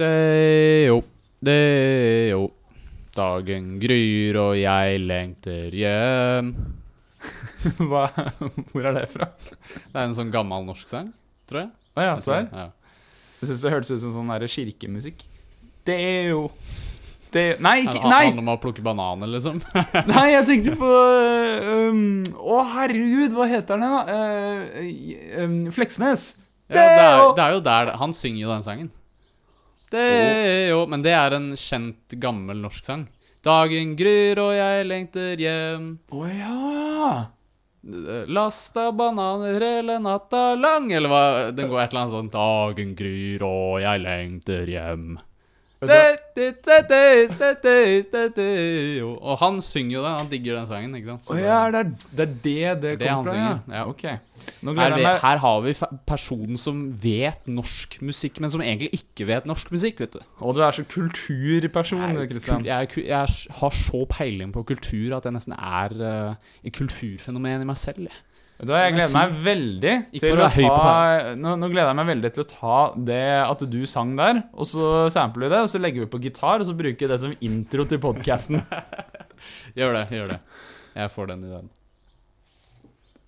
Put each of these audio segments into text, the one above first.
Det jo, det jo. Dagen gryr og jeg lengter hjem. Hva, hvor er det fra? Det er en sånn gammel norsk sang, tror jeg. Å ja, Jeg se her. Ja. Jeg syns det hørtes ut som sånn der kirkemusikk. Det er jo det, Nei, ikke, nei! handler om å plukke bananer, liksom. Nei, jeg tenkte på um, Å, herregud, hva heter den, da? Uh, um, Fleksnes. Ja, det, er, det er jo der Han synger jo den sangen. Det jo Men det er en kjent, gammel norsk sang. Dagen gryr og jeg lengter hjem. Å ja! Lasta bananer hele natta lang, eller hva? Den går et eller annet sånn Dagen gryr og jeg lengter hjem. Og han synger jo den, han digger den sangen, ikke sant? Så Å ja, det er det er det, det Det er han kommer fra, ja. synger, ja. Ok. Nå her, jeg meg her har vi fa- personen som vet norsk musikk, men som egentlig ikke vet norsk musikk, vet du. Og du er så kulturperson, Jeg, er Kristian. kul- jeg, er ku- jeg er s- har så peiling på kultur at jeg nesten er uh, et kulturfenomen i meg selv. jeg. Hva, jeg gleder meg veldig til å ta nå, nå gleder jeg meg veldig til å ta det at du sang der, og så sampler vi det, og så legger vi på gitar, og så bruker vi det som intro til podkasten. Gjør det, gjør det. Jeg får den ideen.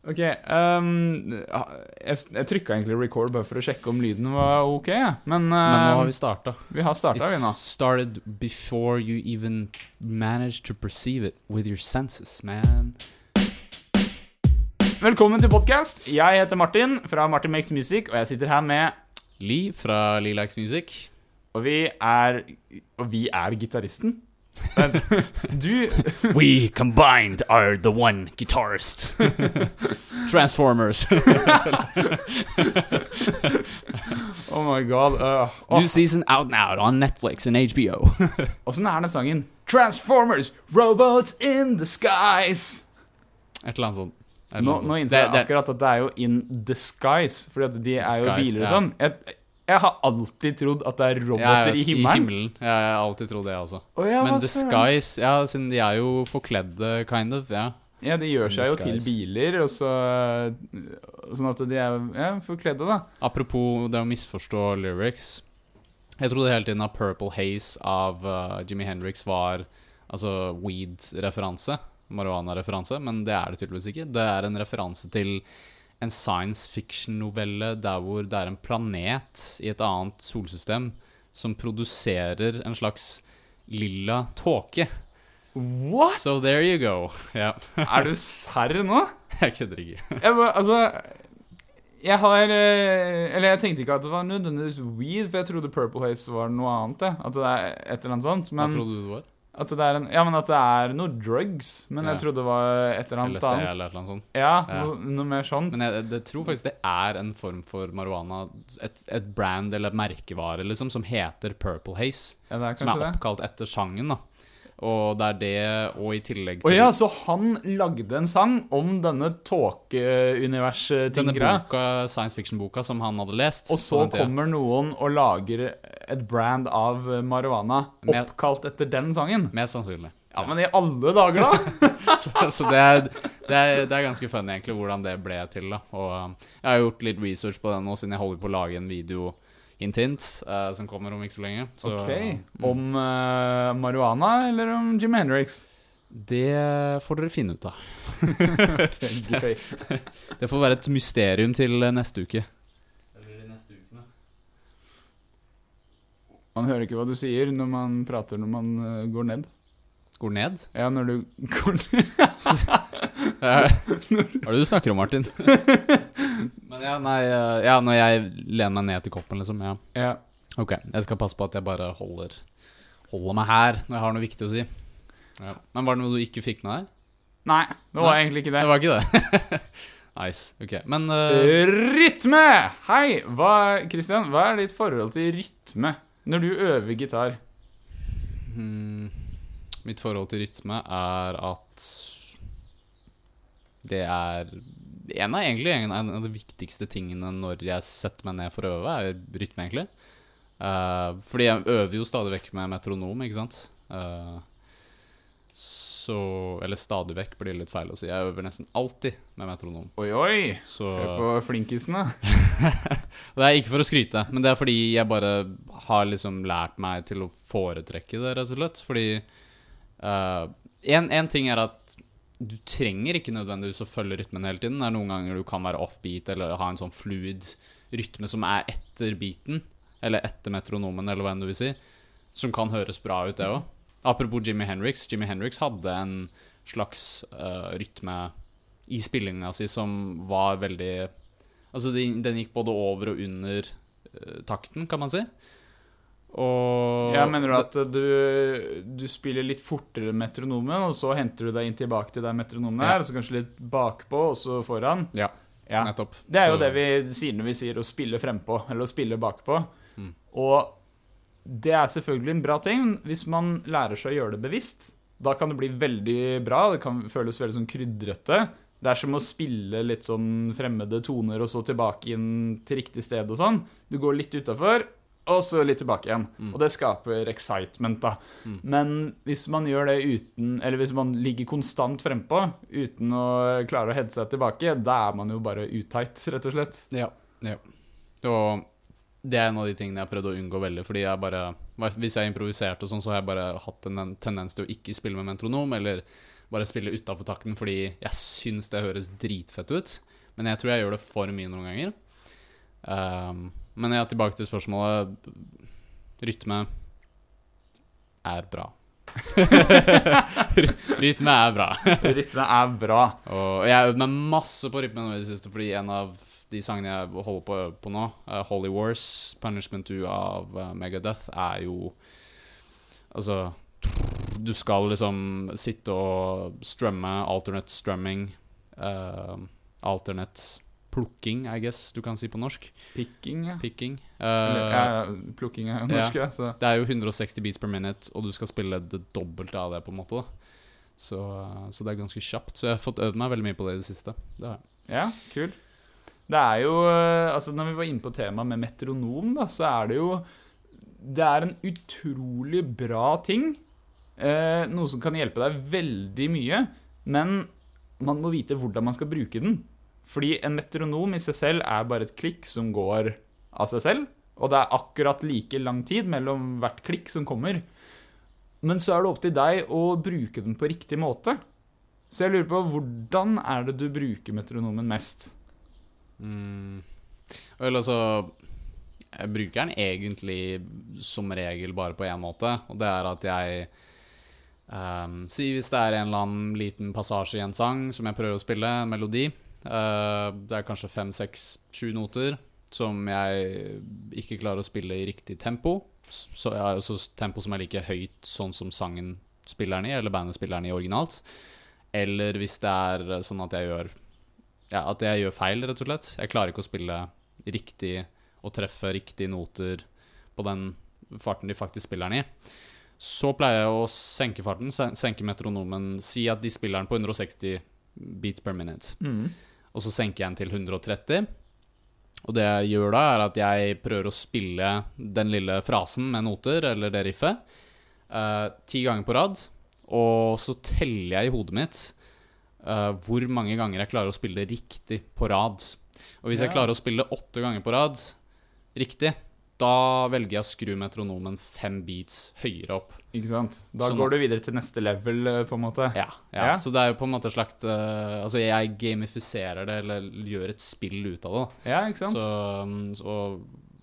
Ok, um, jeg, jeg trykka egentlig record bare for å sjekke om lyden var ok, men men, Men nå har uh, vi starta. vi har starta, vi nå. Started before you even managed to perceive it with your senses, man. Velkommen til podkast. Jeg heter Martin fra Martin Makes Music, og jeg sitter her med Li fra Lilacs Music. Og vi er Og vi er gitaristen. Du We combined are the one guitarist. Transformers. Oh my god. Uh, New season out now on Netflix and HBO. Åssen er den sangen? Transformers, robots in the skies. Et eller annet sånt. Nå, nå innser jeg akkurat at det er jo in disguise, fordi at de er jo biler og sånn. Jeg, jeg har alltid trodd at det er roboter vet, i himmelen. himmelen. Ja, jeg har alltid trodd det, altså. Oh, ja, Men. Skies Ja, siden de er jo forkledde, kind of. Ja. Ja, de gjør seg jo til biler, og så Sånn at de er ja, forkledde, da. Apropos det å misforstå lyrics. Jeg trodde hele tiden at Purple Haze av uh, Jimmy Hendrix var altså weed-referanse. Marihuana-referanse, men det er det tydeligvis ikke. Det er en referanse til en science fiction-novelle der hvor det er en planet i et annet solsystem som produserer en slags lilla tåke. What?! So there you go. Yeah. Er du serr nå? jeg kødder ikke. Jeg bare, altså Jeg har eh, Eller jeg tenkte ikke at det var nødvendigvis weed, for jeg trodde Purple Haze var noe annet. At det er et eller annet sånt. Hva trodde du det var? At det er en, ja, men at det er noe drugs. Men Ja. jeg trodde det var et eller annet LSD annet. eller et eller annet sånt. Ja, Ja. Noe, noe mer sånt. Men jeg, jeg tror faktisk det er en form for marihuana. Et, et brand eller et merkevare liksom, som heter Purple Haze. ja, det er Som er er det. oppkalt etter sangen. da Og det er det, og i tillegg til Å ja, så han lagde en sang om denne denne tåkeunivers-tingra. boka, science fiction-boka som han hadde lest. Og så den kommer noen og lager et brand av marihuana oppkalt etter den sangen. Mest sannsynlig. Ja, men i alle dager, da! så så det, er, det, er, det er ganske funny egentlig hvordan det ble til. da Og um, jeg har gjort litt research på det nå, siden jeg holder på å lage en video hint hint, Uh, som kommer om ikke så lenge. Så Ok, mm, Om uh, marihuana eller om Jim Hendrix? det får dere finne ut av. det, Det får være et mysterium til eh, neste uke. Man hører ikke hva du sier når man prater når man eh, går ned. Går ned? Ja, når du går ned Hva er det du snakker om, Martin? Men ja, nei eh, Ja, når jeg lener meg ned til koppen, liksom. Ja. Ja. Ok, jeg skal passe på at jeg bare holder Holder meg her når jeg har noe viktig å si. Ja. Men var det noe du ikke fikk med deg? Nei, det var Nei, egentlig ikke Det det. var ikke det. nice. Ok, men uh... Rytme! Hei! Hva, Christian, hva er ditt forhold til rytme når du øver gitar? hmm, Mitt forhold til rytme er at det er en av, egentlig, en av de viktigste tingene når jeg setter meg ned for å øve, er rytme, egentlig. Uh, fordi jeg øver jo stadig vekk med metronom, ikke sant. Uh, så Eller stadig vekk blir det litt feil å si. Jeg øver nesten alltid med metronom. Oi, oi! Så Hør på flinkisen, da. Det er ikke for å skryte, men det er fordi jeg bare har liksom lært meg til å foretrekke det, rett og slett. Fordi Én ting er at du trenger ikke nødvendigvis å følge rytmen hele tiden. Det er noen ganger du kan være offbeat eller ha en sånn fluid rytme som er etter beaten, eller etter metronomen, eller hva enn du vil si, som kan høres bra ut, det òg. Apropos Jimmy Henriks. Jimmy Henriks hadde en slags uh, rytme i spillinga si som var veldig Altså, den, den gikk både over og under uh, takten, kan man si. Og Ja, Mener du at du, du spiller litt fortere metronomen, og så henter du deg inn tilbake til der metronomen Ja. er, og så kanskje litt bakpå, og så foran? Ja, Ja. nettopp. Det er jo Så- det vi sier når vi sier å spille frempå, eller å spille bakpå. Mm. Og det er selvfølgelig en bra ting hvis man lærer seg å gjøre det bevisst. Da kan det bli veldig bra, det kan føles veldig sånn krydrete. Det er som å spille litt sånn fremmede toner og så tilbake inn til riktig sted og sånn. Du går litt utafor, og så litt tilbake igjen. Mm. Og det skaper excitement, da. Mm. Men hvis man gjør det uten Eller hvis man ligger konstant frempå uten å klare å heade seg tilbake, da er man jo bare utight, rett og slett. Ja. ja. Og det er en av de tingene jeg prøvde å unngå veldig. Fordi jeg bare Hvis jeg improviserte og sånn, så har jeg bare hatt en tendens til å ikke spille med metronom, eller bare spille utafor takten fordi jeg syns det høres dritfett ut. Men jeg tror jeg gjør det for mye noen ganger. Um, men ja, tilbake til spørsmålet. Rytme er bra. Rytme er bra. Rytme er bra. Og jeg har øvd meg masse på rytme nå i det siste, fordi en av de sangene jeg holder på å øve på nå, uh, Holy Wars, Punishment 2 av uh, Megadeth, er jo Altså Du skal liksom sitte og strømme, alternate strumming, uh, alternate plukking, I guess du kan si på norsk. Picking, ja. Picking. Eller, Eh, ja, plukking er jo norsk, ja. Så. det er jo 160 beats per minute, og du skal spille det dobbelte av det, på en måte. da så, så det er ganske kjapt. Så jeg har fått øvd meg veldig mye på det i det siste. Det. Ja, kul. Det er jo eh, Altså, når vi var inne på temaet med metronom, da, så er det jo Det er en utrolig bra ting. Eh, noe som kan hjelpe deg veldig mye. Men man må vite hvordan man skal bruke den. Fordi en metronom i seg selv er bare et klikk som går av seg selv. Og det er akkurat like lang tid mellom hvert klikk som kommer. Men så er det opp til deg å bruke den på riktig måte. Så jeg lurer på, hvordan er det du bruker metronomen mest? Mm. Vel, altså Jeg bruker den egentlig som regel bare på én måte, og det er at jeg um, Si hvis det er en eller annen liten passasje i en sang som jeg prøver å spille, en melodi. Eh, det er kanskje fem, seks, sju noter som jeg ikke klarer å spille i riktig tempo. Så jeg har også tempo som er like høyt sånn som sangen spiller den i, eller bandet spiller den i originalt. Eller hvis det er sånn at jeg gjør ja, at jeg gjør feil, rett og slett. Jeg klarer ikke å spille riktig og treffe riktige noter på den farten de faktisk spiller den i. Så pleier jeg å senke farten, senke metronomen. Si at de spiller den på 160 beats per minute. Og så senker jeg den til 130. Og det jeg gjør da, er at jeg prøver å spille den lille frasen med noter, eller det riffet, uh, ti ganger på rad. Og så teller jeg i hodet mitt uh, hvor mange ganger jeg klarer å spille riktig på rad. Og hvis jeg klarer å spille åtte ganger på rad riktig, da velger jeg å skru metronomen fem beats høyere opp. Ikke sant? Da Sånn- går du videre til neste level, eh, på en måte. Ja, ja. Ja. Så det er jo på en måte et slags uh, Altså, jeg gamifiserer det, eller gjør et spill ut av det. da. Ja, ikke sant? Så, um, så,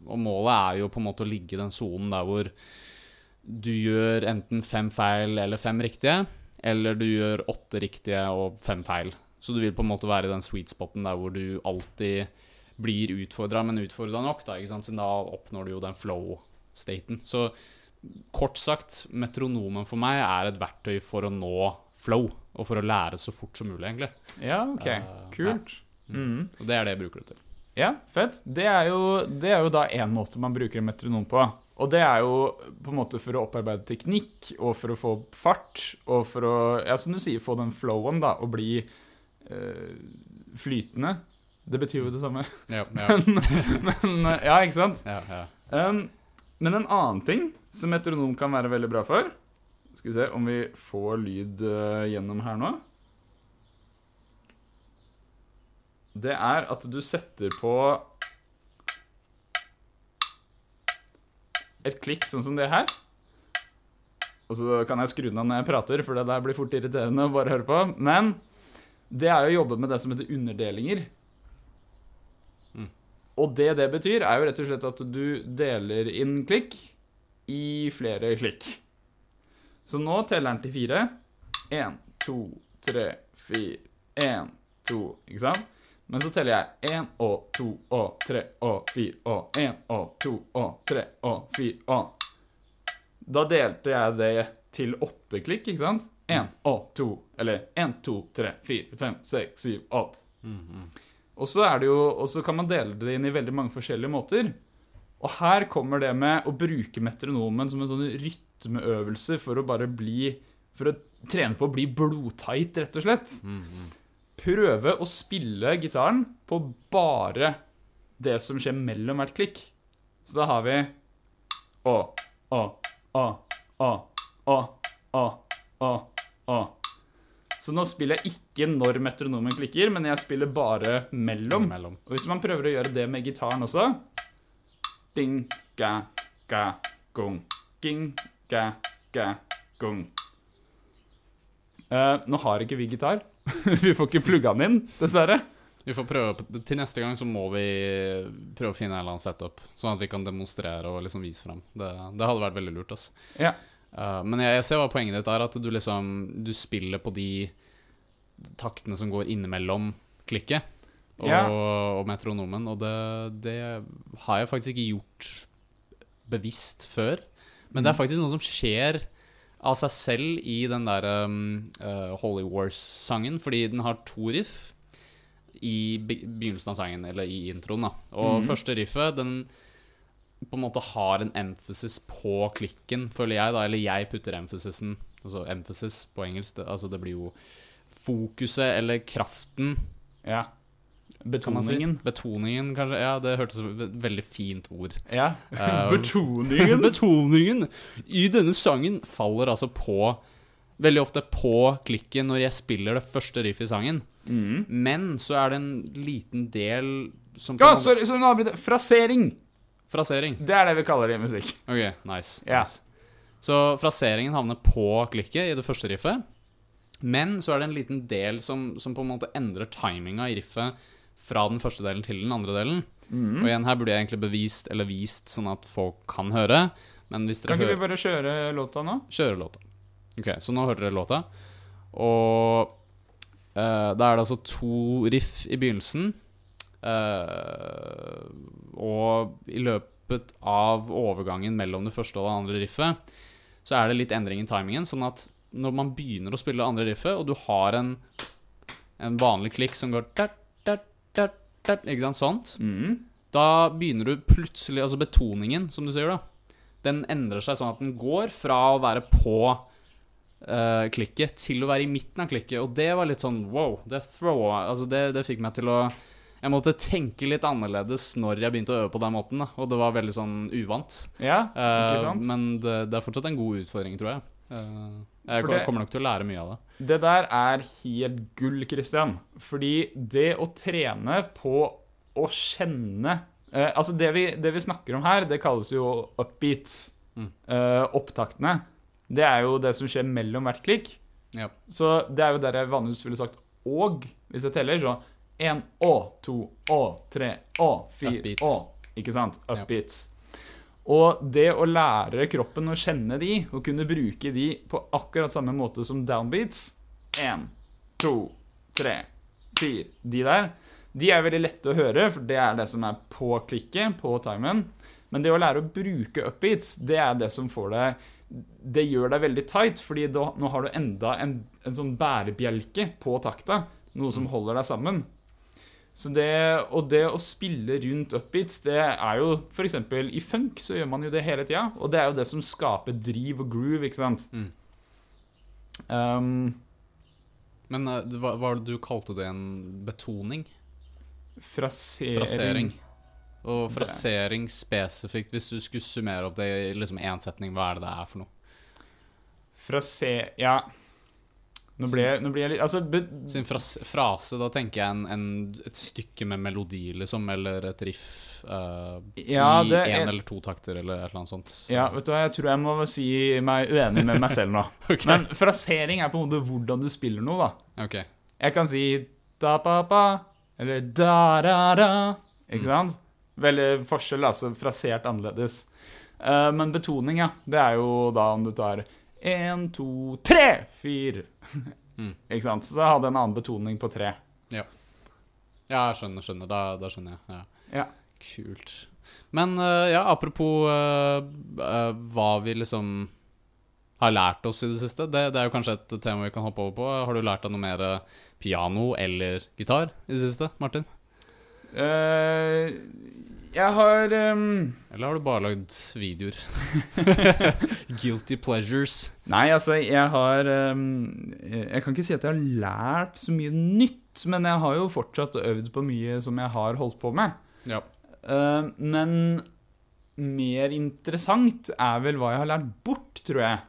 og målet er jo på en måte å ligge i den sonen der hvor du gjør enten fem feil eller fem riktige, eller du gjør åtte riktige og fem feil. Så du vil på en måte være i den sweet spoten der hvor du alltid blir utfordra, men utfordra nok, da, ikke sant? Så da oppnår du jo den flow-staten. Så kort sagt, metronomen for meg er et verktøy for å nå flow, og for å lære så fort som mulig, egentlig. Ja, ok. uh, Kult. Mm. Og det er det jeg bruker det til. Ja, fett. Det er jo, det er jo da én måte man bruker en metronom på. Og det er jo på en måte for å opparbeide teknikk, og for å få fart, og for å, ja, som du sier, få den flowen, da, og bli øh, flytende. Det betyr jo det samme. Ja, ja, Men, men, ja, ikke sant? ja, ja. Um, men en annen ting som metronom kan være veldig bra for, Skal vi se om vi får lyd uh, gjennom her nå. Det er at du setter på et klikk sånn som det her. Og så kan jeg skru den av når jeg prater, for det der blir fort irriterende å bare høre på. Men det er jo å jobbe med det som heter underdelinger. Og det det betyr, er jo rett og slett at du deler inn klikk i flere klikk. Så nå teller den til fire. Én, to, tre, fire. Én, to, ikke sant? Men så teller jeg én og to og tre og fire og én og to og tre og fire og Da delte jeg det til åtte klikk, ikke sant? Én og to, eller én, to, tre, fire, fem, seks, syv, åtte. Mm jo, og så kan man dele det inn i veldig mange forskjellige måter. Og her kommer det med å bruke metronomen som en sånn rytmeøvelse for å bare bli For å trene på å bli blodtight, rett og slett. Prøve å spille gitaren på bare det som skjer mellom hvert klikk. Så da har vi Å, å, å, å, å, å, å, å. Så nå spiller jeg ikke når metronomen klikker, men jeg spiller bare mellom. Mellom. Og hvis man prøver å gjøre det med gitaren også Ding, ga, ga, gong. Ging, ga, ga, gong. Uh, nå har ikke vi gitar. vi får ikke plugga den inn, dessverre. Vi får prøve Til neste gang så må vi prøve å finne en eller annen setup, sånn at vi kan demonstrere og liksom vise frem. Det, det hadde vært veldig lurt. Altså. Ja. Uh, men jeg, jeg ser hva poenget ditt er, at du liksom Du spiller på de taktene som går innimellom klikket og, Ja. og metronomen, og det, det har jeg faktisk ikke gjort bevisst før. Men det er faktisk noe som skjer av seg selv i den der um, uh, Holy Wars-sangen, fordi den har to riff i begynnelsen av sangen, eller i introen. da Og første riffet, den på en måte har en emphasis på klikken, føler jeg, da. Eller jeg putter emphasisen Altså emphasis på engelsk. Det, altså det blir jo fokuset eller kraften, ja. kan si. Betoningen. Betoningen, kanskje. Ja, det hørtes som et veldig fint ord. Ja. Eh, Betoningen. Betoningen i denne sangen faller altså på Veldig ofte på klikken når jeg spiller det første riffet i sangen. Mm. Men så er det en liten del som Ja, sorry, sorry, nå avbryter jeg. Frasering. Frasering. Det er det vi kaller det i musikk. Ok, nice. Ja. nice. Så fraseringen havner på klikket i det første riffet. Men så er det en liten del som, som på en måte endrer timinga i riffet fra den første delen til den andre delen. Mm. Og igjen, her burde jeg egentlig bevist eller vist sånn at folk kan høre. Kan ikke vi bare kjøre låta nå? Kjøre låta. Ok, så nå hørte dere låta. Og uh, da er det altså to riff i begynnelsen. Eh, og i løpet av overgangen mellom det første og det andre riffet, så er det litt endring i timingen. Sånn at når man begynner å spille det andre riffet, og du har en, en vanlig klikk som går der, der, der, Ikke sant? Sånt. Mm. Da begynner du plutselig Altså betoningen, som du sier, da. Den endrer seg sånn at den går fra å være på uh, klikket til å være i midten av klikket. Og det var litt sånn wow. Det, throw, altså det, det fikk meg til å Jeg måtte tenke litt annerledes når jeg begynte å øve på den måten. Da. Og det var veldig sånn uvant. Ja, ikke sant? sant? men det, det er fortsatt en god utfordring, tror jeg. Uh, jeg det- kommer nok til å lære mye av det. Det der er helt gull, Christian. Fordi det å trene på å kjenne uh, Altså, det vi, det vi snakker om her, det kalles jo upbeats. Mm. Eh, opptaktene. Det er jo det som skjer mellom hvert klikk. Ja. Så det er jo der jeg vanligvis ville sagt og, hvis jeg teller. Så én å, to å, tre å, fire å. Ikke sant? Ja. Upbeats. Og det å lære kroppen å kjenne de, og kunne bruke de på akkurat samme måte som downbeats Én, to, tre, fire De der, de er veldig lette å høre, for det er det som er på klikket, på timen. Men det å lære å bruke upbeats, det er det som får deg Det gjør deg veldig tight, fordi da, nå har du enda en, en sånn bærebjelke på takta. Noe som holder deg sammen. Så det, og det å spille rundt upbeats, det er jo f.eks. i funk så gjør man jo det hele tida. Og det er jo det som skaper driv og groove, ikke sant. Mm. Um, Men det var, var det du kalte det en betoning? frasering. Frasering. Og frasering spesifikt, hvis du skulle summere opp det i liksom én setning, hva er det det er for noe? Frase... Ja. Nå blir, jeg- nå blir jeg litt Altså, Sin frase, frase, da tenker jeg en, en, et stykke med melodi, liksom, eller et riff uh, Ja, i én er- eller to takter, eller et eller annet sånt. ja, vet du hva, jeg tror jeg må si meg uenig med meg selv nå. okay. Men frasering er på en måte hvordan du spiller noe, da. Ok. Jeg kan si da-pa-pa, eller da-da-da. Ikke sant? Veldig forskjell, altså frasert annerledes. Uh, men betoning, ja. Det er jo da om du tar én, to, tre, fire. Mm. Ikke sant? Så jeg hadde en annen betoning på tre. Ja, jeg skjønner, skjønner. Da, da skjønner jeg. Ja. Ja. Kult. Men eh, ja, apropos uh, hva vi liksom har lært oss i det siste. Det, det er jo kanskje et tema vi kan hoppe over på. Har du lært deg noe mer piano eller gitar i det siste, Martin? Eh, jeg har um... Eller har du bare lagd videoer? Guilty pleasures. Nei, altså, jeg har um... Jeg kan ikke si at jeg har lært så mye nytt, men jeg har jo fortsatt øvd på mye som jeg har holdt på med. Ja. Uh, men mer interessant er vel hva jeg har lært bort, tror jeg.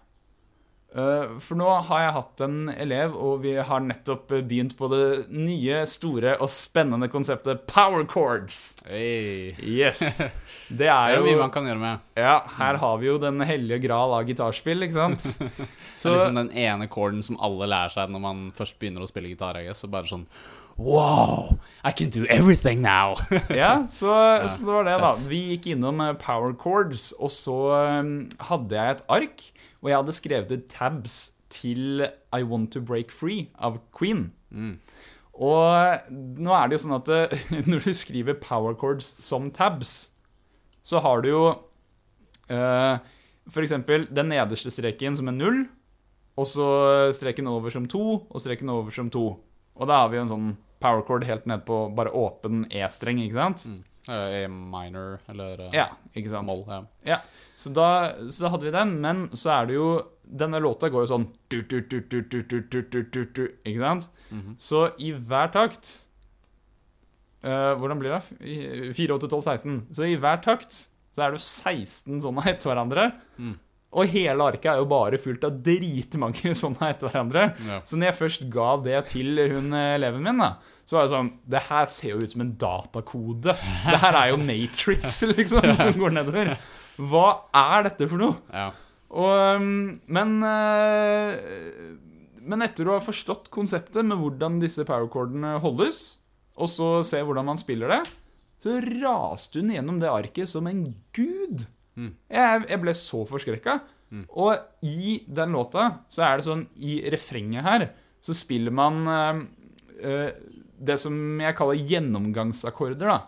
Eh, for nå har jeg hatt en elev, og vi har nettopp begynt på det nye, store og spennende konseptet power chords. Hey. Yes. Det er jo mye man kan gjøre med. Ja, her har vi jo den hellige gral av gitarspill, ikke sant? Det er liksom den ene chorden som alle lærer seg når man først begynner å spille gitar. jeg, så bare sånn Wow! I can do everything now! Ja, så, så det var det, da. Vi gikk innom eh, power chords, og så eh, hadde jeg et ark, og jeg hadde skrevet ut tabs til I Want To Break Free av Queen. Mm. Og nå er det jo sånn at eh, når du skriver power chords som tabs, så har du jo uh, eksempel den nederste streken som er null, og så streken over som to, og streken over som to. Og da har vi jo en sånn power chord helt ned på bare åpen E-streng, ikke sant? Mm. E minor eller ja, ikke sant? Mål, Ja. ja. Så, da, så, da, hadde vi den, men så er det jo Denne låta går jo sånn Ikke sant? Mm -hmm. Så i hver takt uh, Hvordan blir det? 4, 8, 12, 16. Så i hver takt så er det jo 16 sånne etter hverandre. Mm. Og hele arket er jo bare fullt av dritmange sånne etter hverandre. Ja. Så når jeg først ga det til hun eh, eleven min, da, så var det sånn Det her ser jo ut som en datakode. Det her er jo Matrix, liksom, som går nedover. Hva er dette for noe? ja. Og, um, men eh, Men etter å ha forstått konseptet med hvordan disse powercordene holdes, og så se hvordan man spiller det, så raste hun gjennom det arket som en gud. Mm. Jeg, jeg, ble så forskrekka. Mm. Og i den låta så er det sånn I refrenget her så spiller man øh, det som jeg kaller gjennomgangsakkorder, da.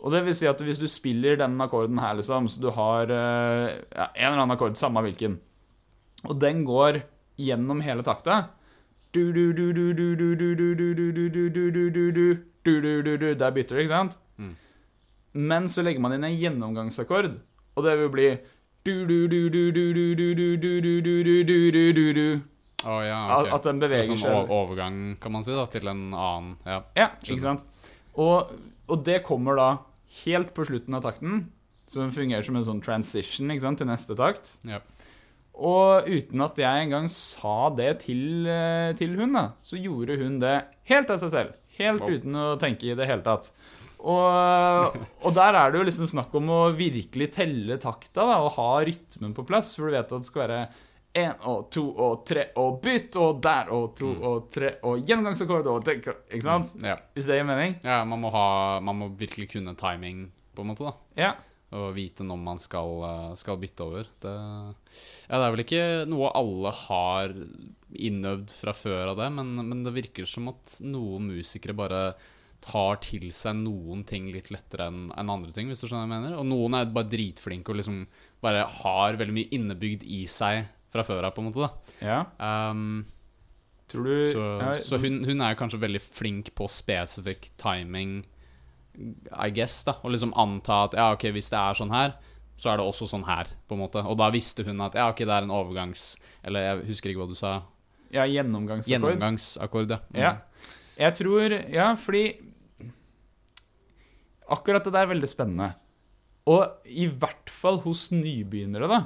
Og det vil si at hvis du spiller den akkorden her, liksom, så du har øh, ja, en eller annen akkord, samme hvilken, og den går gjennom hele takta Der bytter det, ikke sant? Men så legger man inn en gjennomgangsakkord og det vil bli. At den beveger seg. Sånn overgang, kan man si, da, til en annen Ja, ja ikke sant. Og, og, det kommer da helt på slutten av takten, som fungerer som en sånn transition ikke sant, til neste takt. Ja. Og uten at jeg engang sa det til, til hun, da, så gjorde hun det helt av seg selv. Helt wow. uten å tenke i det hele tatt. Og, og der er det jo liksom snakk om å virkelig telle takta da, og ha rytmen på plass, for du vet at det skal være én og to og tre og bytt, og der og to Mm. og tre og gjennomgangsakkord og Ikke sant? ja. Hvis det gir mening? ja man, må ha, man må virkelig kunne timing, på en måte, da. Ja. Og vite når man skal, eh, skal bytte over. Det, ja, det er vel ikke noe alle har innøvd fra før av det, men, men det virker som at noen musikere bare tar til seg noen ting litt lettere enn en andre ting, hvis du skjønner hva jeg mener. Og noen er bare dritflinke og liksom bare har veldig mye innebygd i seg fra før av, på en måte. da. ja. Um, Tror du så ja, så hun, hun er kanskje veldig flink på spesifikk timing, I guess, da. Og liksom anta at ja, ok, hvis det er sånn her, så er det også sånn her, på en måte. Og da visste hun at ja, ok, det er en overgangs... Eller jeg husker ikke hva du sa. ja, gjennomgangsakkord. Gjennomgangsakkord, ja. Mm. Ja. Jeg tror Ja, fordi Akkurat det der er veldig spennende. Og i hvert fall hos nybegynnere, da,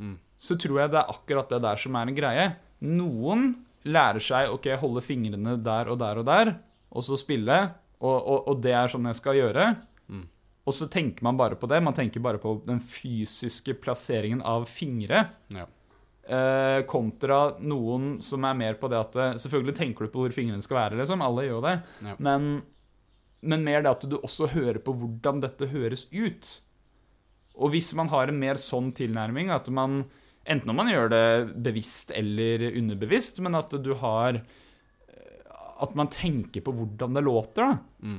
Mm. så tror jeg det er akkurat det der som er en greie. Noen lærer seg ok, holde fingrene der og der og der, og så spille, og, og, og det er sånn jeg skal gjøre. Mm. Og så tenker man bare på det. Man tenker bare på den fysiske plasseringen av fingre. Ja. Eh, kontra noen som er mer på det at eh, Selvfølgelig tenker du på hvor fingrene skal være, liksom. Alle gjør det. Ja. Men, men mer det at du også hører på hvordan dette høres ut. Og hvis man har en mer sånn tilnærming, at man Enten om man gjør det bevisst eller underbevisst, men at du har eh, At man tenker på hvordan det låter, da. Mm.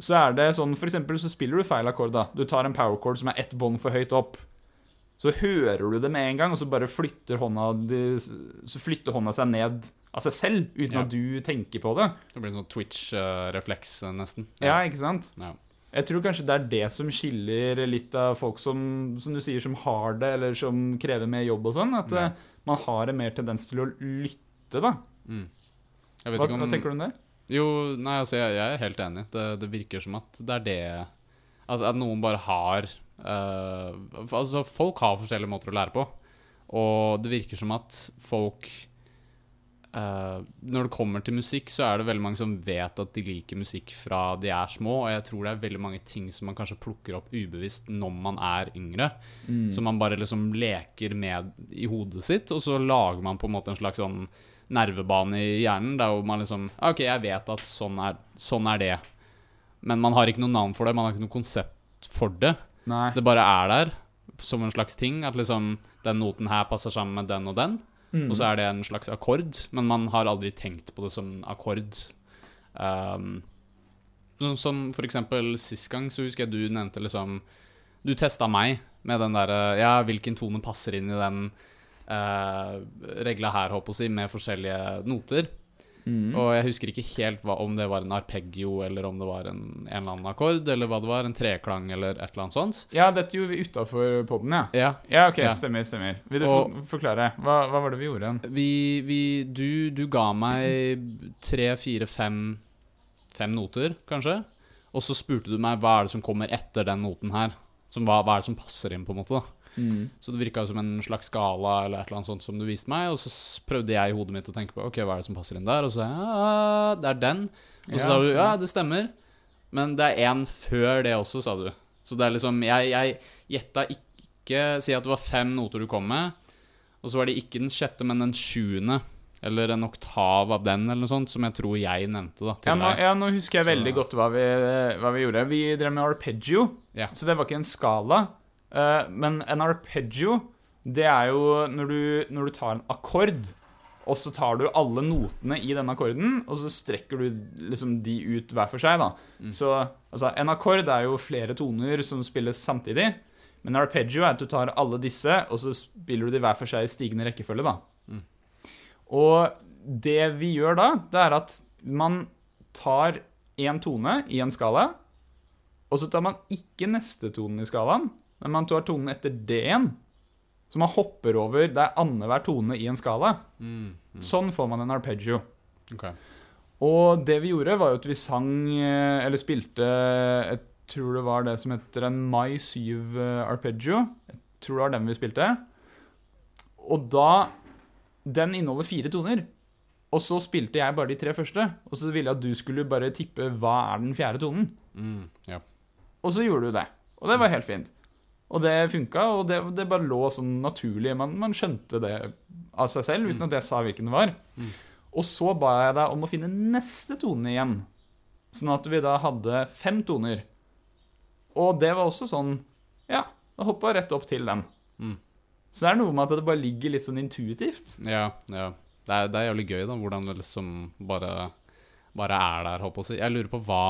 Så er det sånn, for eksempel så spiller du feil akkord, da. Du tar en power chord som er ett bånd for høyt opp. Så hører du det med en gang, og så bare flytter hånda, så flytter hånda seg ned av seg selv, uten Ja. at du tenker på det. Det blir en sånn Twitch-refleks, eh, nesten. Ja, ikke sant? Ja. Jeg tror kanskje det er det som skiller litt av folk som, som du sier, som har det, eller som krever mer jobb og sånn. At Ja. eh, man har en mer tendens til å lytte, da. Mm. Hva, om hva tenker du om det? Jo, nei, altså, jeg, jeg er helt enig. Det, det virker som at det er det At, at noen bare har uh, Altså, folk har forskjellige måter å lære på. Og det virker som at folk eh, Når det kommer til musikk, så er det veldig mange som vet at de liker musikk fra de er små, og jeg tror det er veldig mange ting som man kanskje plukker opp ubevisst når man er yngre. Som man bare liksom leker med i hodet sitt, og så lager man på en måte en slags sånn nervebane i hjernen der hvor man liksom «Ah, OK, jeg vet at sånn er, sånn er det. Men man har ikke noe navn for det, man har ikke noe konsept for det. Nei. Det bare er der som en slags ting. At liksom den noten her passer sammen med den og den. Mm. Og så er det en slags akkord, men man har aldri tenkt på det som akkord. Um, som, som for eksempel sist gang, så husker jeg du nevnte liksom Du testa meg med den derre Ja, hvilken tone passer inn i den uh, regla her, håper jeg med forskjellige noter. Mm. Og jeg husker ikke helt hva, om det var en arpeggio, eller om det var en, en eller annen akkord, eller hva det var, en treklang, eller et eller annet sånt. Ja, dette gjorde vi utafor poden, ja. Ja, Ja, ok, Ja. stemmer, stemmer. Vil du Og- forklare? Hva, hva var det vi gjorde igjen? Vi, vi du, du ga meg tre, fire, fem Fem noter, kanskje. Og så spurte du meg hva er det som kommer etter den noten her. Som, hva, hva er det som passer inn, på en måte. da Så det virka som en slags skala eller et eller annet sånt som du viste meg. Og så prøvde jeg i hodet mitt å tenke på Ok, hva er det som passer inn der. Og så sa jeg ja, det er den. Og så Ja, sa du ja, det stemmer. Men det er en før det også, sa du. Så det er liksom Jeg, jeg gjetta ikke Si at det var fem noter du kom med. Og så var det ikke den sjette, men den sjuende. Eller en oktav av den, eller noe sånt, som jeg tror jeg nevnte da, til Ja nå, deg. ja, nå husker jeg Så- veldig godt hva vi, hva vi gjorde. Vi drev med arpeggio, Ja. så det var ikke en skala. Eh, men en arpeggio, det er jo når du, når du tar en akkord, og så tar du alle notene i den akkorden, og så strekker du liksom de ut hver for seg, da. Så altså, en akkord er jo flere toner som spilles samtidig. Men arpeggio er at du tar alle disse, og så spiller du de hver for seg i stigende rekkefølge, da. Og det vi gjør da, det er at man tar én tone i en skala, og så tar man ikke neste tonen i skalaen, men man tar tonen etter D-en. Så man hopper over Det er annenhver tone i en skala. Mm, mm, Sånn får man en arpeggio. Okay. Og det vi gjorde, var jo at vi sang, eh, eller spilte Jeg tror det var det som heter en Mai 7 arpeggio. Jeg tror det var den vi spilte. Og da Den inneholder fire toner. Og så spilte jeg bare de tre første. Og så ville jeg at du skulle bare tippe hva er den fjerde tonen. Mm, ja. Og så gjorde du det. Og det var helt fint. Og det funka, og det, det bare lå sånn naturlig. Man, man skjønte det av seg selv, uten at jeg sa hvilken det var. Mm. Og så ba jeg deg om å finne neste tone igjen. Sånn at vi da hadde fem toner. Og det var også sånn Ja, da hoppa rett opp til den. Mm. Så det er noe med at det bare ligger litt sånn intuitivt. Ja, ja. Det er, det er jævlig gøy, da, hvordan det liksom bare, bare er der, håper jeg å si. Jeg lurer på hva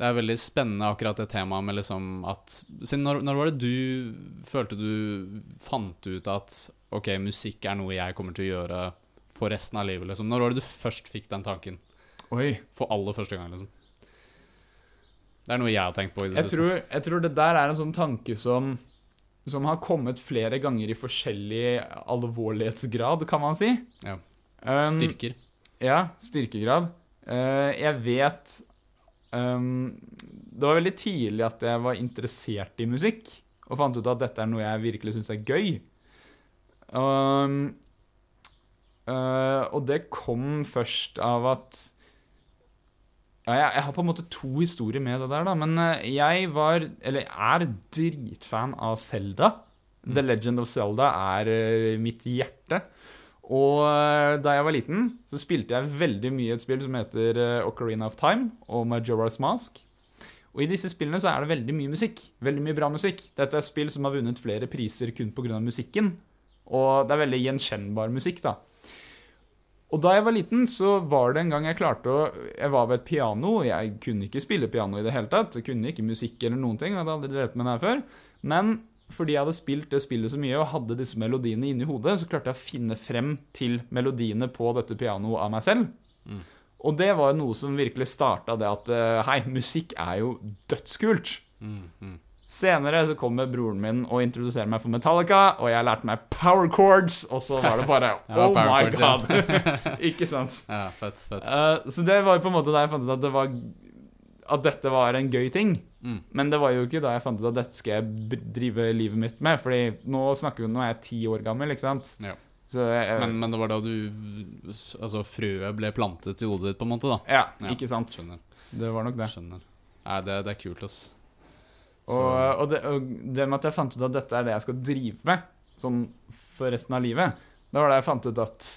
Det er veldig spennende akkurat det temaet med liksom at når, når var det du følte du fant ut at OK, musikk er noe jeg kommer til å gjøre for resten av livet, liksom? Når var det du først fikk den tanken? Oi. For aller første gang, liksom? Det er noe jeg har tenkt på i det Jeg siste. tror, jeg tror det der er en sånn tanke som som har kommet flere ganger i forskjellig alvorlighetsgrad, kan man si. Ja. Um, Styrker. Ja, styrkegrad. Uh, jeg vet um, Det var veldig tidlig at jeg var interessert i musikk, og fant ut at dette er noe jeg virkelig syns er gøy. Um, uh, og det kom først av at ja, jeg, jeg har på en måte to historier med det der, da. Men eh, jeg var, eller er, dritfan av Zelda. The Legend of Zelda er eh, mitt hjerte. Og eh, da jeg var liten, så spilte jeg veldig mye et spill som heter eh, Ocarina of Time og Majora's Mask. Og i disse spillene så er det veldig mye musikk. Veldig mye bra musikk. Dette er spill som har vunnet flere priser kun pga. musikken. Og det er veldig gjenkjennbar musikk, da. Og da jeg var liten, så var det en gang jeg klarte å Jeg var ved et piano, og jeg kunne ikke spille piano i det hele tatt. Jeg kunne ikke musikk eller noen ting. Jeg hadde aldri drevet med det her før. Men fordi jeg hadde spilt det spillet så mye og hadde disse melodiene inni hodet, så klarte jeg å finne frem til melodiene på dette pianoet av meg selv. Mm. Og det var noe som virkelig starta det at eh, hei, musikk er jo dødskult. Mm, mm. Senere så kommer broren min og introduserer meg for Metallica, og jeg lærte meg power chords, og så var det bare Oh my god! Ikke sant? Ja, fett, fett. Uh, så det var på en måte da jeg fant ut at det var At dette var en gøy ting. Mm. Men det var jo ikke da jeg fant ut at dette skal jeg drive livet mitt med. Fordi nå snakker vi Nå er jeg ti år gammel, ikke sant? Ja. Så jeg, Men, men det var da du Altså, frøet ble plantet i hodet ditt, på en måte, da. Ja, Ja, ikke sant? Skjønner. Det var nok det. Skjønner. Nei, det, det er kult, ass. Og, og, det, og det med at jeg fant ut at dette er det jeg skal drive med sånn for resten av livet, da var det jeg fant ut at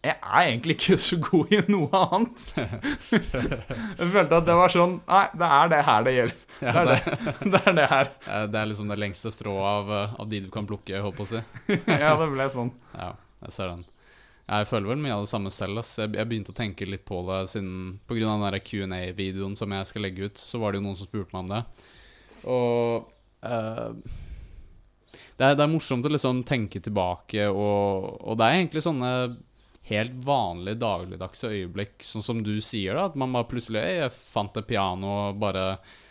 jeg er egentlig ikke så god i noe annet. jeg følte at det var sånn Nei, det er det her det gjelder. Det er det, det, er det her. det er liksom det lengste strået av, eh, av de du kan plukke, jeg håper å si. Ja, det ble sånn. Ja, jeg ser den. Jeg føler vel mye av det samme selv. Ass. Jeg, begynte å tenke litt på det siden av den Q&A-videoen som jeg skal legge ut, så var det jo noen som spurte meg om det. Og uh, det, er, det er morsomt å liksom tenke tilbake, og, og det er egentlig sånne helt vanlige dagligdagse øyeblikk, sånn som du sier, da. At man bare plutselig Jeg fant et piano og bare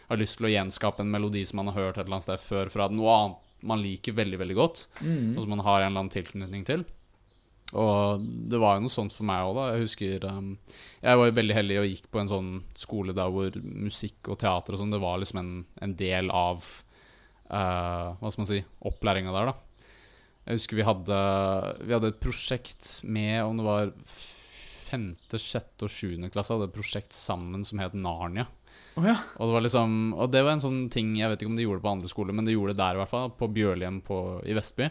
har lyst til å gjenskape en melodi som man har hørt et eller annet sted før, fra noe annet man liker veldig, veldig godt og som man har en eller annen tilknytning til. Og det var jo noe sånt for meg òg, da. Jeg husker um, Jeg var jo veldig heldig og gikk på en sånn skole der hvor musikk og teater og sånn, det var liksom en, en del av uh, Hva skal man si opplæringa der, da. Jeg husker vi hadde, vi hadde et prosjekt med om det var femte, sjette og sjuende klasse, hadde et prosjekt sammen som het Narnia. Oh, ja. Og det var liksom Og det var en sånn ting Jeg vet ikke om de gjorde det på andre skoler, men de gjorde det der i hvert fall. På Bjørlien på, i Vestby.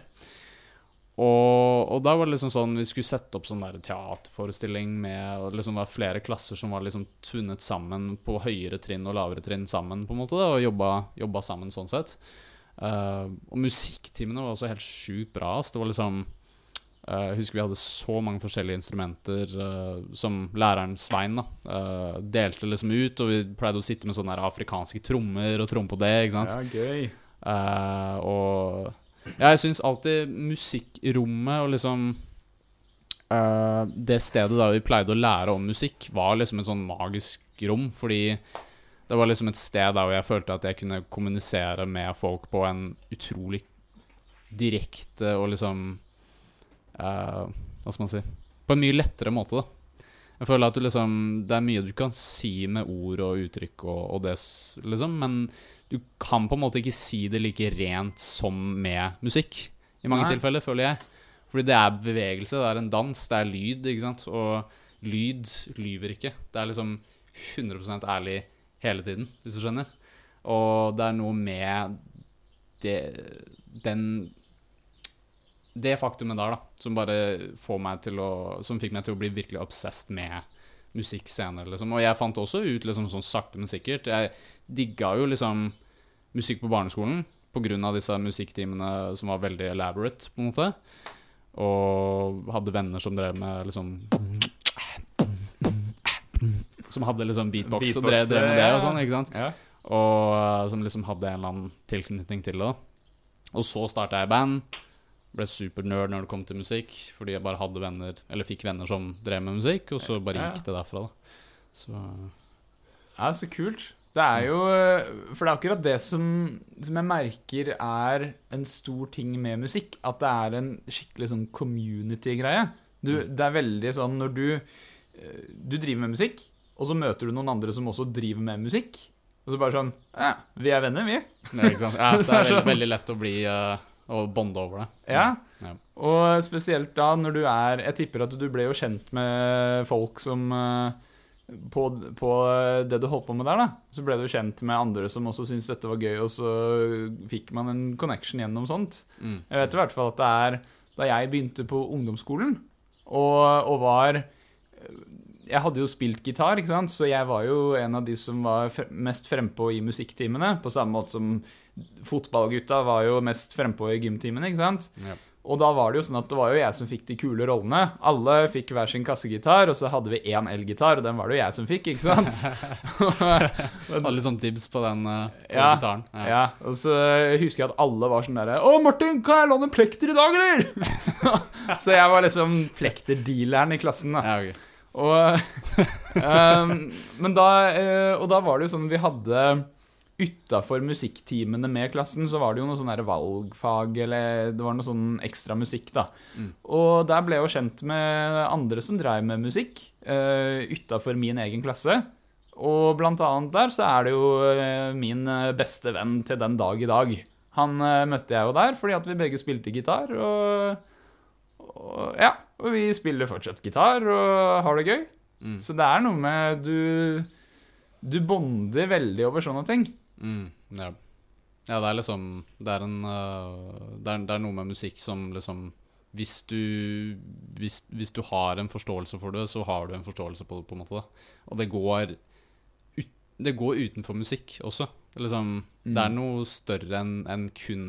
Og, og da var det liksom sånn Vi skulle sette opp sånn der teaterforestilling med og liksom var flere klasser som var liksom tvunnet sammen på høyere trinn og lavere trinn sammen, på en måte, da, og jobba, jobba sammen sånn sett. Eh, og musikktimene var også helt sjukt bra. Så Det var liksom eh, Jeg husker vi hadde så mange forskjellige instrumenter uh, som læreren Svein da uh, delte liksom ut, og vi pleide å sitte med sånne afrikanske trommer og tromme på det. ikke sant? ja, gøy. Og ja, jeg syns alltid musikkrommet og liksom Det stedet der vi pleide å lære om musikk, var liksom et sånn magisk rom, fordi det var liksom et sted der hvor jeg følte at jeg kunne kommunisere med folk på en utrolig direkte og liksom uh, Hva skal man si På en mye lettere måte, da. Jeg føler at du liksom Det er mye du kan si med ord og uttrykk og, og det, liksom, men du kan på en måte ikke si det like rent som med musikk. I mange Nei. tilfeller, føler jeg. Fordi det er bevegelse, det er en dans, det er lyd, ikke sant. Og lyd lyver ikke. Det er liksom 100% ærlig hele tiden, hvis du skjønner. Og det er noe med det Den Det faktumet der, da, som bare får meg til å Som fikk meg til å bli virkelig obsessed med musikk senere, liksom. Og jeg fant også ut, liksom sånn sakte, men sikkert Jeg digga jo liksom musikk på barneskolen på grunn av disse musikktimene som var veldig elaborate, på en måte. Og hadde venner som drev med liksom Som hadde liksom beatbox, og drev, drev med det og sånn, ikke sant. Ja. Og eh, som liksom hadde en eller annen tilknytning til det. da. Og så starta jeg band. Ble supernerd når det kom til musikk, fordi jeg bare hadde venner Eller fikk venner som drev med musikk, og så bare gikk det derfra, da. Så Ja, så kult. Det er jo For det er akkurat det som, som jeg merker er en stor ting med musikk. At det er en skikkelig sånn community-greie. Det er veldig sånn når du eh, Du driver med musikk, og så møter du noen andre som også driver med musikk. Og så bare sånn Ja, vi er venner, vi. Nei, ikke sant? Ja, det er veldig, sånn- veldig lett å bli, uh, Og bonde over det. Ja. Ja. Og spesielt da når du er Jeg tipper at du ble jo kjent med folk som uh, på, på det du holdt på med der, da, så ble du kjent med andre som også syntes dette var gøy, og så fikk man en connection gjennom sånt. Mm. Jeg vet i hvert fall at det er da jeg begynte på ungdomsskolen og, og var Jeg hadde jo spilt gitar, ikke sant? så jeg var jo en av de som var fre- mest frempå i musikktimene. På samme måte som fotballgutta var jo mest frempå i gymtimene. ikke sant? Ja. Og da var det jo sånn at det var jo jeg som fikk de kule rollene. Alle fikk hver sin kassegitar, og så hadde vi én elgitar, og den var det jo jeg som fikk, ikke sant? Litt sånn dibs på den uh, på Ja. gitaren. Ja, og så husker jeg at alle var sånn derre Å, Martin, kan jeg låne plekter i dag, eller? så jeg var liksom plekterdealeren i klassen, da. Ja, ok. Og, ehm, men da, eh, og da var det jo sånn vi hadde Utafor musikktimene med klassen så var det jo noe sånn valgfag, eller det var noe sånn ekstra musikk, da. Mm. Og der ble jeg jo kjent med andre som dreiv med musikk uh, utafor min egen klasse. Og blant annet der så er det jo eh, min eh, beste venn til den dag i dag. Han uh, møtte jeg jo der fordi at vi begge spilte gitar, og, og ja, og vi spiller fortsatt gitar og har det gøy. Mm. Så det er noe med du Du bonder veldig over sånne ting. Mm, ja. ja, det er liksom Det er en øh, det, er, det er noe med musikk som liksom hvis du, hvis, hvis du har en forståelse for det, så har du en forståelse på det, på en måte. Og det går, ut, det går utenfor musikk også. Det er, liksom, det er noe større enn enn kun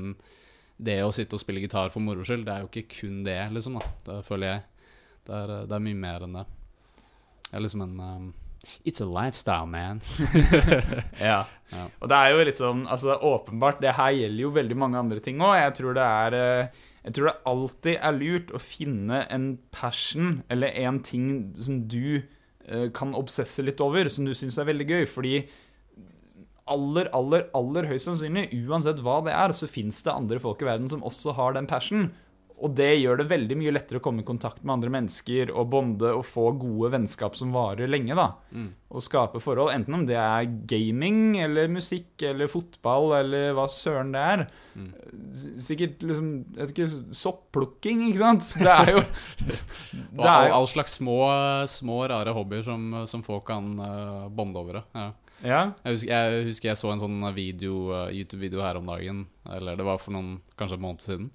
det å sitte og spille gitar for moro skyld. Det er jo ikke kun det, liksom. da Det føler jeg. Det er, det er mye mer enn det. Det er liksom en um, It's a lifestyle, man. Ja. Ja. Og det er jo litt sånn Altså, åpenbart, det her gjelder jo veldig mange andre ting òg. Jeg tror det er eh, Jeg tror det alltid er lurt å finne en passion, eller en ting som du eh, kan obsesse litt over, som du syns er veldig gøy. Fordi aller, aller, aller høyst sannsynlig, uansett hva det er, så fins det andre folk i verden som også har den passion. Og det gjør det veldig mye lettere å komme i kontakt med andre mennesker og bonde og få gode vennskap som varer lenge. da. Mm. Og skape forhold, enten om det er gaming eller musikk eller fotball eller hva søren det er. Mm. Sikkert liksom jeg vet ikke, Sopplukking, ikke sant? Det er jo Det all, er jo all slags små, små rare hobbyer som, som folk kan uh, bonde over. Ja. Ja. Jeg, husker, jeg husker jeg så en sånn uh, YouTube-video her om dagen, eller det var for noen, kanskje en måned siden,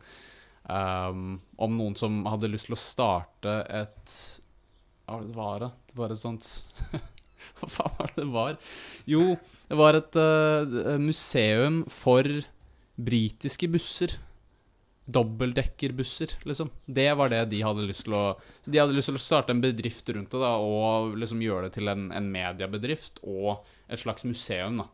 um, om noen som hadde lyst til å starte et Hva var det det var? da? Det var et sånt Hva faen var det det var? Jo, det var et uh, museum for britiske busser. Dobbeldekkerbusser, liksom. Det var det de hadde lyst til å så De hadde lyst til å starte en bedrift rundt det da, og liksom gjøre det til en, en mediebedrift og et slags museum. da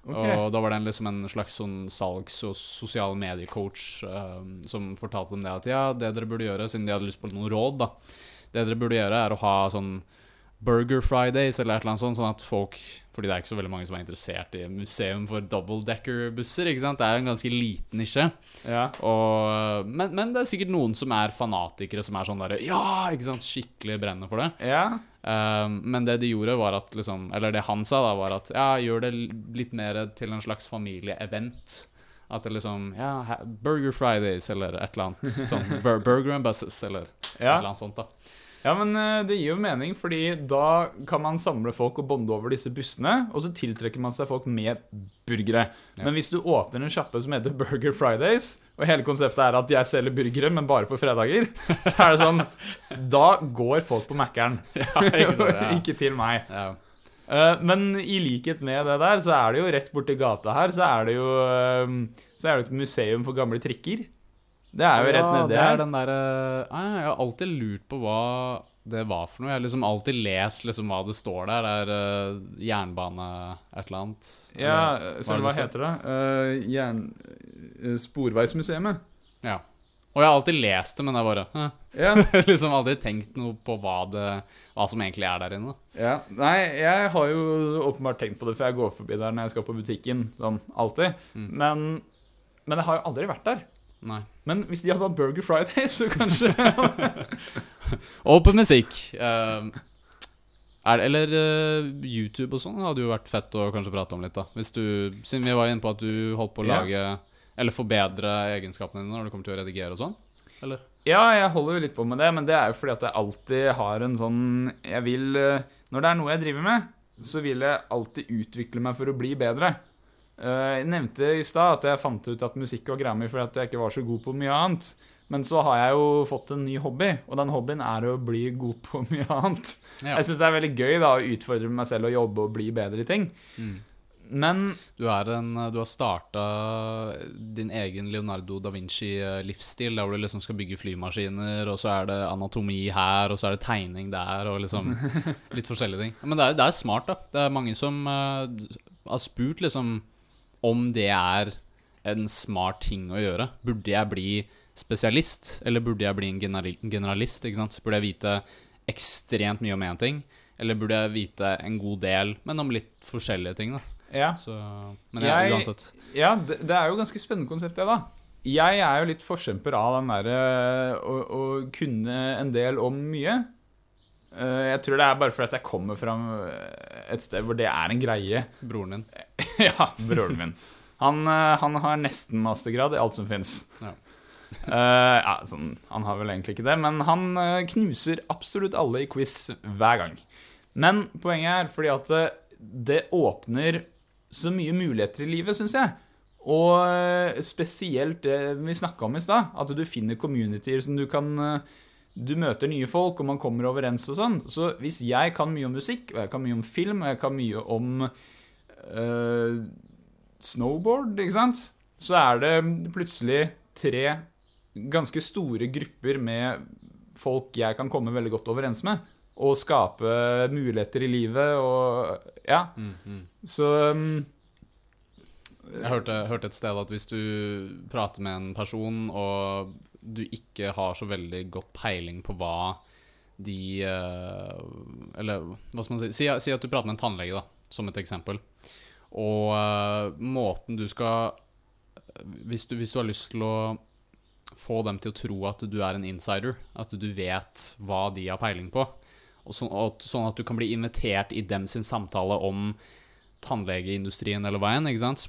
Okay. Og da var det en, liksom en slags sånn salgs- og sosiale mediecoach um, som fortalte dem det at ja, det dere burde gjøre, siden de hadde lyst på noen råd, da Det dere burde gjøre, er å ha sånn Burger Fridays eller et eller annet sånt, sånn at folk Fordi det er ikke så veldig mange som er interessert i museum for double-decker-busser, ikke sant? Det er jo en ganske liten nisje. ja. Og, men, men det er sikkert noen som er fanatikere, som er sånn derre Ja! ikke sant? Skikkelig brenner for det. Ja. Um, men det de gjorde, var at liksom Eller det han sa, da, var at ja, gjør det litt mer til en slags familieevent. At det liksom Ja, Burger Fridays, eller et eller annet. Bur Burger and Buses, eller et eller annet sånt, da. Ja, men eh, det gir jo mening, fordi da kan man samle folk og bonde over disse bussene, og så tiltrekker man seg folk med burgere. Ja. Men hvis du åpner en sjappe som heter Burger Fridays, og hele konseptet er at jeg selger burgere, men bare på fredager, så er det sånn Da går folk på Mækkern. ikke sant, ja. Ikke til meg. Ja. Eh, men i likhet med det der, så er det jo rett borti gata her, så er det jo eh, Så er det et museum for gamle trikker. Det er jo rett ja, nedi er her. den derre ah, Jeg har alltid lurt på hva det var for noe. Jeg har liksom alltid lest liksom hva det står der. Det er uh, jernbane et eller annet. Ja, Eller så hva det heter det? Uh, jern... Uh, Sporveismuseet. Ja. Og jeg har alltid lest det, men jeg bare eh. Ja. liksom aldri tenkt noe på hva, det, hva som egentlig er der inne. ja. Nei, jeg har jo åpenbart tenkt på det, for jeg går forbi der når jeg skal på butikken. Sånn alltid. Mm. Men, men jeg har jo aldri vært der. Nei. Men hvis de hadde hatt Burger Friday, så kanskje på musikk. er det, eller uh, YouTube og sånn hadde jo vært fett å kanskje prate om litt, da. Hvis du, siden vi var inne på at du holdt på å Ja. lage Eller forbedre egenskapene dine når det kommer til å redigere og sånn? Eller? Ja, jeg holder jo litt på med det, men det er jo fordi at jeg alltid har en sånn Jeg vil eh, Når det er noe jeg driver med, så vil jeg alltid utvikle meg for å bli bedre. Eh, Jeg nevnte i stad at jeg fant ut at musikk var greia mi fordi at jeg ikke var så god på mye annet. Men så har jeg jo fått en ny hobby, og den hobbyen er å bli god på mye annet. Ja. Jeg syns det er veldig gøy da å utfordre meg selv og jobbe og bli bedre i ting. Mm. Men Du, er en, du har starta din egen Leonardo da Vinci-livsstil, der hvor du liksom skal bygge flymaskiner, og så er det anatomi her, og så er det tegning der, og liksom litt forskjellige ting. Men det er, det er smart, da. Det er mange som eh, har spurt liksom om det er en smart ting å gjøre. Burde jeg bli spesialist, eller burde jeg bli en generalist? ikke sant? Burde jeg vite ekstremt mye om én ting, eller burde jeg vite en god del, men om litt forskjellige ting? da ja, så, men jeg, Jeg- uansett. ja det, det er jo ganske spennende konsept, det, da. Jeg er jo litt forkjemper av den derre å, å kunne en del om mye. Eh, Jeg tror det er bare fordi jeg kommer fra et sted hvor det er en greie. Broren din. ja, broren min. Han, eh, han har nesten mastergrad i alt som fins. Ja. ja, sånn, han har vel egentlig ikke det, men han eh, knuser absolutt alle i quiz hver gang. Men poenget er fordi at det, åpner så mye muligheter i livet, syns jeg. Og eh, spesielt det vi snakka om i stad, at du finner communityer som du kan eh, Du møter nye folk, og man kommer overens og sånn. Så hvis jeg kan mye om musikk, og jeg kan mye om film, og jeg kan mye om eh, snowboard, ikke sant? Så er det plutselig tre ganske store grupper med folk jeg kan komme veldig godt overens med. Og skape muligheter i livet og Ja. Mm, mm. Så um, Jeg hørte, hørte et sted at hvis du prater med en person, og du ikke har så veldig godt peiling på hva de eh, Eller hva skal man si? Si, si at du prater med en tannlege, da, som et eksempel. Og eh, måten du skal hvis du, hvis du har lyst til å få dem til å tro at du er en insider, at du vet hva de har peiling på, og så, og, sånn at du kan bli invitert i dem sin samtale om tannlegeindustrien eller veien, ikke sant?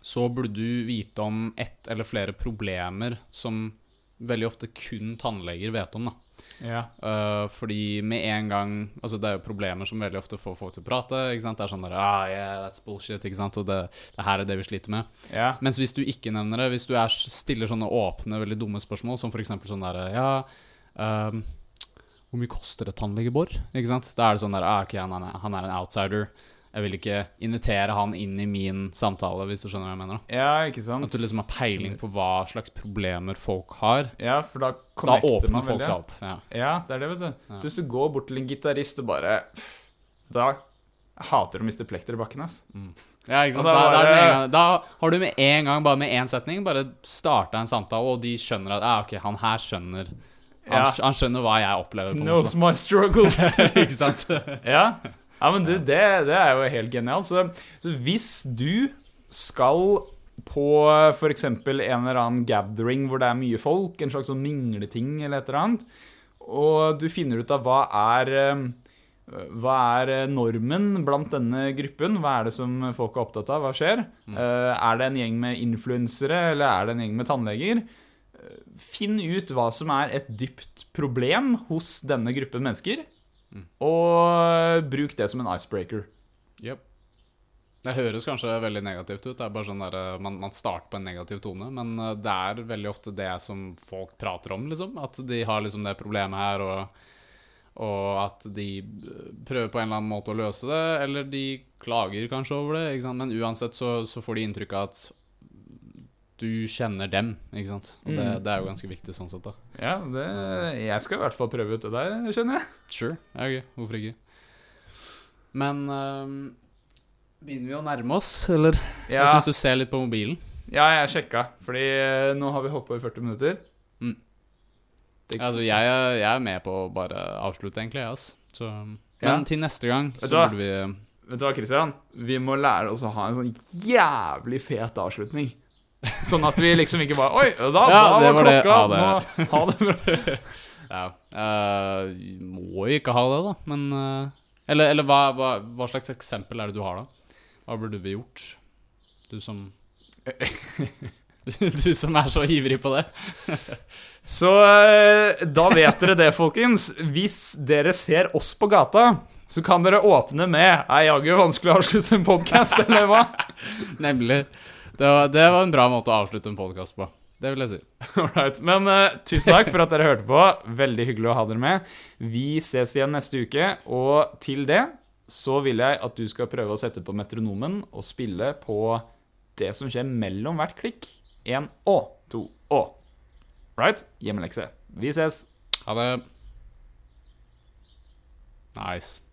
Så burde du vite om ett eller flere problemer som veldig ofte kun tannleger vet om, da. ja. Uh, fordi med en gang Altså, det er jo problemer som veldig ofte får folk til å prate. Ikke sant? Det er sånn der ah, yeah, that's bullshit, ikke sant? Og det, det her er det vi sliter med. ja. Mens hvis du ikke nevner det, hvis du er, stiller sånne åpne, veldig dumme spørsmål, som f.eks. sånn derre Ja, um, hvor mye koster et tannlegebor? Ikke sant? Da er det sånn der ah, okay, han er, han er en outsider. Jeg vil ikke invitere han inn i min samtale, hvis du skjønner hva jeg mener. da ja, ikke sant? At du liksom har peiling på hva slags problemer folk har. Ja, for da Da åpner man folk seg opp. Ja. Ja, det er det, vet du. Ja. Så hvis du går bort til en gitarist og bare Da hater du å miste plekter i bakken, ass. Ja, ikke sant? Da Da, er bare- gang, da har du med en gang, bare med én setning, bare starta en samtale, og de skjønner at ah, ok, han her skjønner Han, Ja. han skjønner hva jeg opplever. på Knows måte. my struggles. ikke sant? ja. Ja, men du, det, det er jo helt genialt. Så, så hvis du skal på f.eks. en eller annen gathering hvor det er mye folk, en slags sånn mingleting eller et eller annet, og du finner ut av hva er eh, hva er eh, normen blant denne gruppen? Hva er det som folk er opptatt av? Hva skjer? Mm. er det en gjeng med influensere, eller er det en gjeng med tannleger? Eh, Finn ut hva som er et dypt problem hos denne gruppen mennesker, og bruk det som en icebreaker. Yep. Det høres kanskje veldig negativt ut. Det er bare sånn der, eh, man, man starter på en negativ tone. Men eh, det er veldig ofte det som folk prater om, liksom. At de har liksom det problemet her, og, og at de eh, prøver på en eller annen måte å løse det. Eller de klager kanskje over det. Men uansett så, så får de inntrykk av at du kjenner dem. Og det, Mm. det er jo ganske viktig sånn sett, da. Ja, det, jeg skal i hvert fall prøve ut det der, skjønner jeg. Sure. Ja, ok. Hvorfor ikke? Men um, begynner vi å nærme oss, eller? Ja, Jeg syns du ser litt på mobilen. ja jeg sjekka, fordi eh, nå har vi holdt på i 40 minutter. Mm. Altså, jeg, jeg er med på å bare avslutte, egentlig. ass. Så, men Ja. til neste gang så burde vi Vet du hva, Christian? Vi må lære oss å ha en sånn jævlig fet avslutning. Sånn at vi liksom ikke bare Oi, da, Ja, da det var var det. klokka. Ha det. Nå, ha det bra. Ja. Uh, må jo ikke ha det, da. Men uh, Eller, eller hva, hva, hva slags eksempel er det du har, da? Hva burde vi gjort? Du som Du som er så ivrig på det. Så uh, da vet dere det, folkens. Hvis dere ser oss på gata, så kan dere åpne med Er jaggu vanskelig å avslutte en podkast, eller hva? Nemlig. Det var, det var en bra måte å avslutte en podkast på. Det vil jeg si. Alright. Men uh, tusen takk for at dere hørte på. Veldig hyggelig å ha dere med. Vi ses igjen neste uke, og til det så vil jeg at du skal prøve å sette på metronomen og spille på det som skjer mellom hvert klikk. Én å, to å. Right? Hjemmelekse. Vi ses. Ha det. Nice.